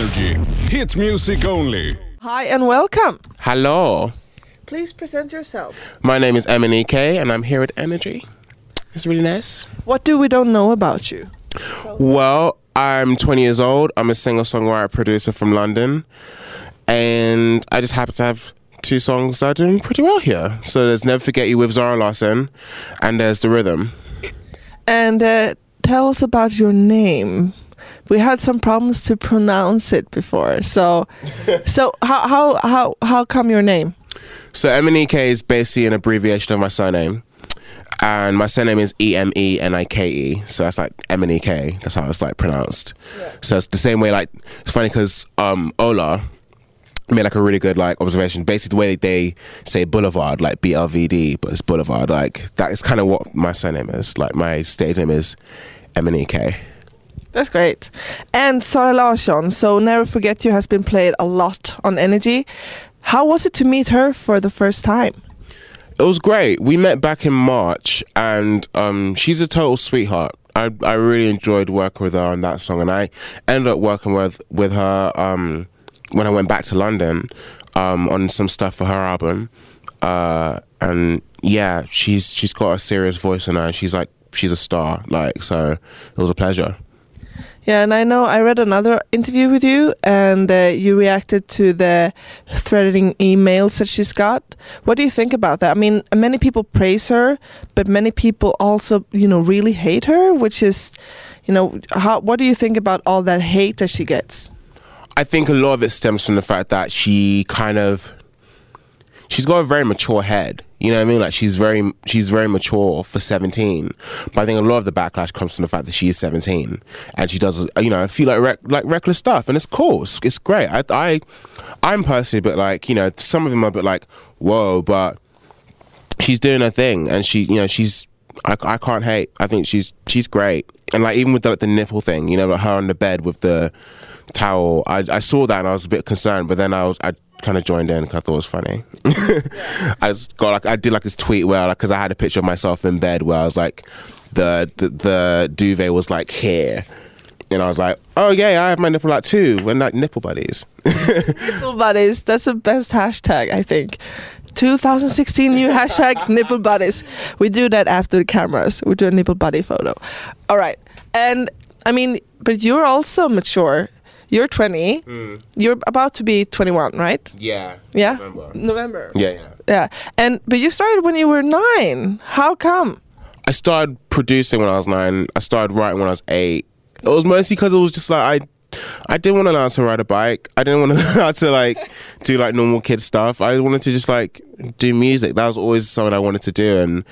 Energy. Hit music only. Hi and welcome. Hello, Please present yourself. my name is MNEK and I'm here at Energy. It's really nice. What do we don't know about you? Well, I'm 20 years old. I'm a singer songwriter producer from London. And I just happen to have two songs that are doing pretty well here. So there's Never Forget You with Zara Larsson, and there's The Rhythm. And uh, tell us about your name. We had some problems to pronounce it before. So, so how how how how come your name? So MNEK is basically an abbreviation of my surname. And my surname is E M E N I K E, so that's like Eminike. That's how it's like pronounced. So it's the same way. Like it's funny because um, Ola made like a really good like observation. Basically, the way they say Boulevard, like B L V D, but it's Boulevard. Like that is kind of what my surname is. Like my stage name is MNEK. That's great. And Zara Larsson. So Never Forget You has been played a lot on Energy. How was it to meet her for the first time? It was great. We met back in March, and um, she's a total sweetheart. I I really enjoyed working with her on that song, and I ended up working with with her um, when I went back to London um, on some stuff for her album. Uh, and yeah, she's she's got a serious voice in her. She's like she's a star. Like so, it was a pleasure. Yeah, and I know I read another interview with you, and uh, you reacted to the threatening emails that she's got. What do you think about that? I mean, many people praise her, but many people also, you know, really hate her. Which is, you know, how? What do you think about all that hate that she gets? I think a lot of it stems from the fact that she kind of she's got a very mature head. You know what I mean? Like she's very she's very mature for 17. But I think a lot of the backlash comes from the fact that she is 17 and she does you know, a feel like rec- like reckless stuff and it's cool. It's, it's great. I I I'm personally but like, you know, some of them are a bit like, "Whoa," but she's doing her thing and she, you know, she's I, I can't hate. I think she's she's great. And like even with the, like, the nipple thing, you know, like her on the bed with the towel. I, I saw that and I was a bit concerned, but then I was I kind of joined in because I thought it was funny. I just got like I did like this tweet where like because I had a picture of myself in bed where I was like the the, the duvet was like here. And I was like, oh yeah, I have my nipple out too. We're like nipple buddies. Nipple buddies. That's the best hashtag, I think. 2016 new hashtag nipple buddies. We do that after the cameras. We do a nipple buddy photo. All right. And I mean, but you're also mature. You're 20. Mm. You're about to be 21, right? Yeah. Yeah. November. November. Yeah, yeah. Yeah. And but you started when you were 9. How come? I started producing when I was nine. I started writing when I was eight. It was mostly because it was just like I, I didn't want to learn how to ride a bike. I didn't want to learn how to like do like normal kid stuff. I wanted to just like do music. That was always something I wanted to do, and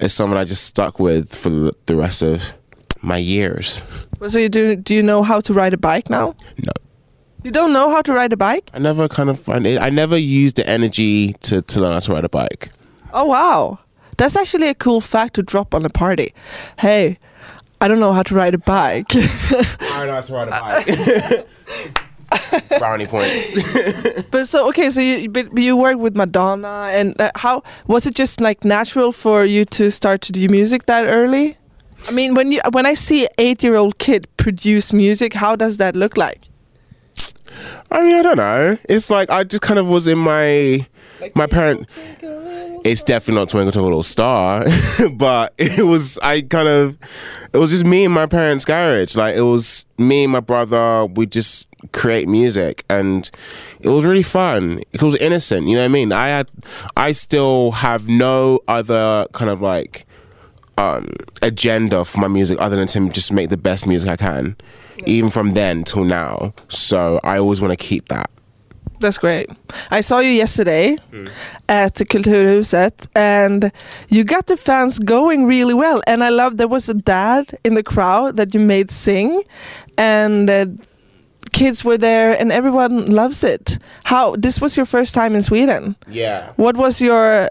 it's something I just stuck with for the- the rest of my years. So you do do you know how to ride a bike now? No. You don't know how to ride a bike? I never kind of I, I never used the energy to to learn how to ride a bike. Oh wow. That's actually a cool fact to drop on a party. Hey, I don't know how to ride a bike. I know how to ride a bike. Brownie points. but so okay, so you but you work with Madonna, and uh, how was it just like natural for you to start to do music that early? I mean, when you when I see an eight-year-old kid produce music, how does that look like? I mean, I don't know. It's like I just kind of was in my my parent. It's definitely not Twinkle Twinkle Little Star, but it was. I kind of. It was just me and my parents' garage. Like it was me and my brother. We just create music, and it was really fun. It was innocent. You know what I mean? I had. I still have no other kind of like um, agenda for my music other than to just make the best music I can, even from then till now. So I always want to keep that. That's great. I saw you yesterday at the Kulturhuset and you got the fans going really well. And I love there was a dad in the crowd that you made sing and uh, kids were there and everyone loves it. How this was your first time in Sweden. Yeah. What was your